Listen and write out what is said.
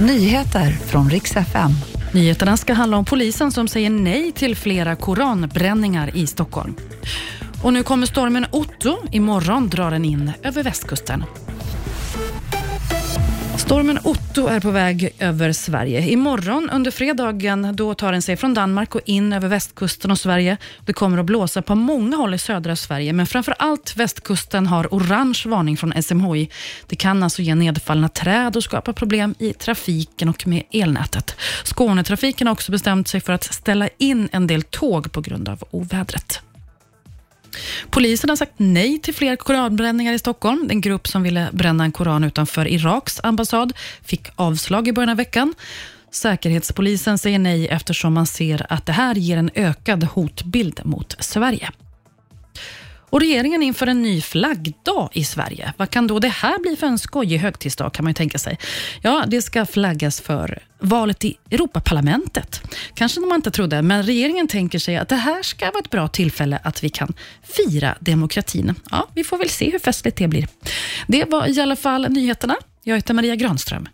Nyheter från riks FM. Nyheterna ska handla om polisen som säger nej till flera koranbränningar i Stockholm. Och nu kommer stormen Otto. Imorgon drar den in över västkusten. Stormen Otto är på väg över Sverige. Imorgon under fredagen då tar den sig från Danmark och in över västkusten och Sverige. Det kommer att blåsa på många håll i södra Sverige, men framför allt västkusten har orange varning från SMHI. Det kan alltså ge nedfallna träd och skapa problem i trafiken och med elnätet. Skånetrafiken har också bestämt sig för att ställa in en del tåg på grund av ovädret. Polisen har sagt nej till fler koranbränningar i Stockholm. En grupp som ville bränna en koran utanför Iraks ambassad fick avslag i början av veckan. Säkerhetspolisen säger nej eftersom man ser att det här ger en ökad hotbild mot Sverige. Och regeringen inför en ny flaggdag i Sverige. Vad kan då det här bli för en skojig högtidsdag kan man ju tänka sig. Ja, det ska flaggas för valet i Europaparlamentet. Kanske man inte trodde, men regeringen tänker sig att det här ska vara ett bra tillfälle att vi kan fira demokratin. Ja, vi får väl se hur festligt det blir. Det var i alla fall nyheterna. Jag heter Maria Granström.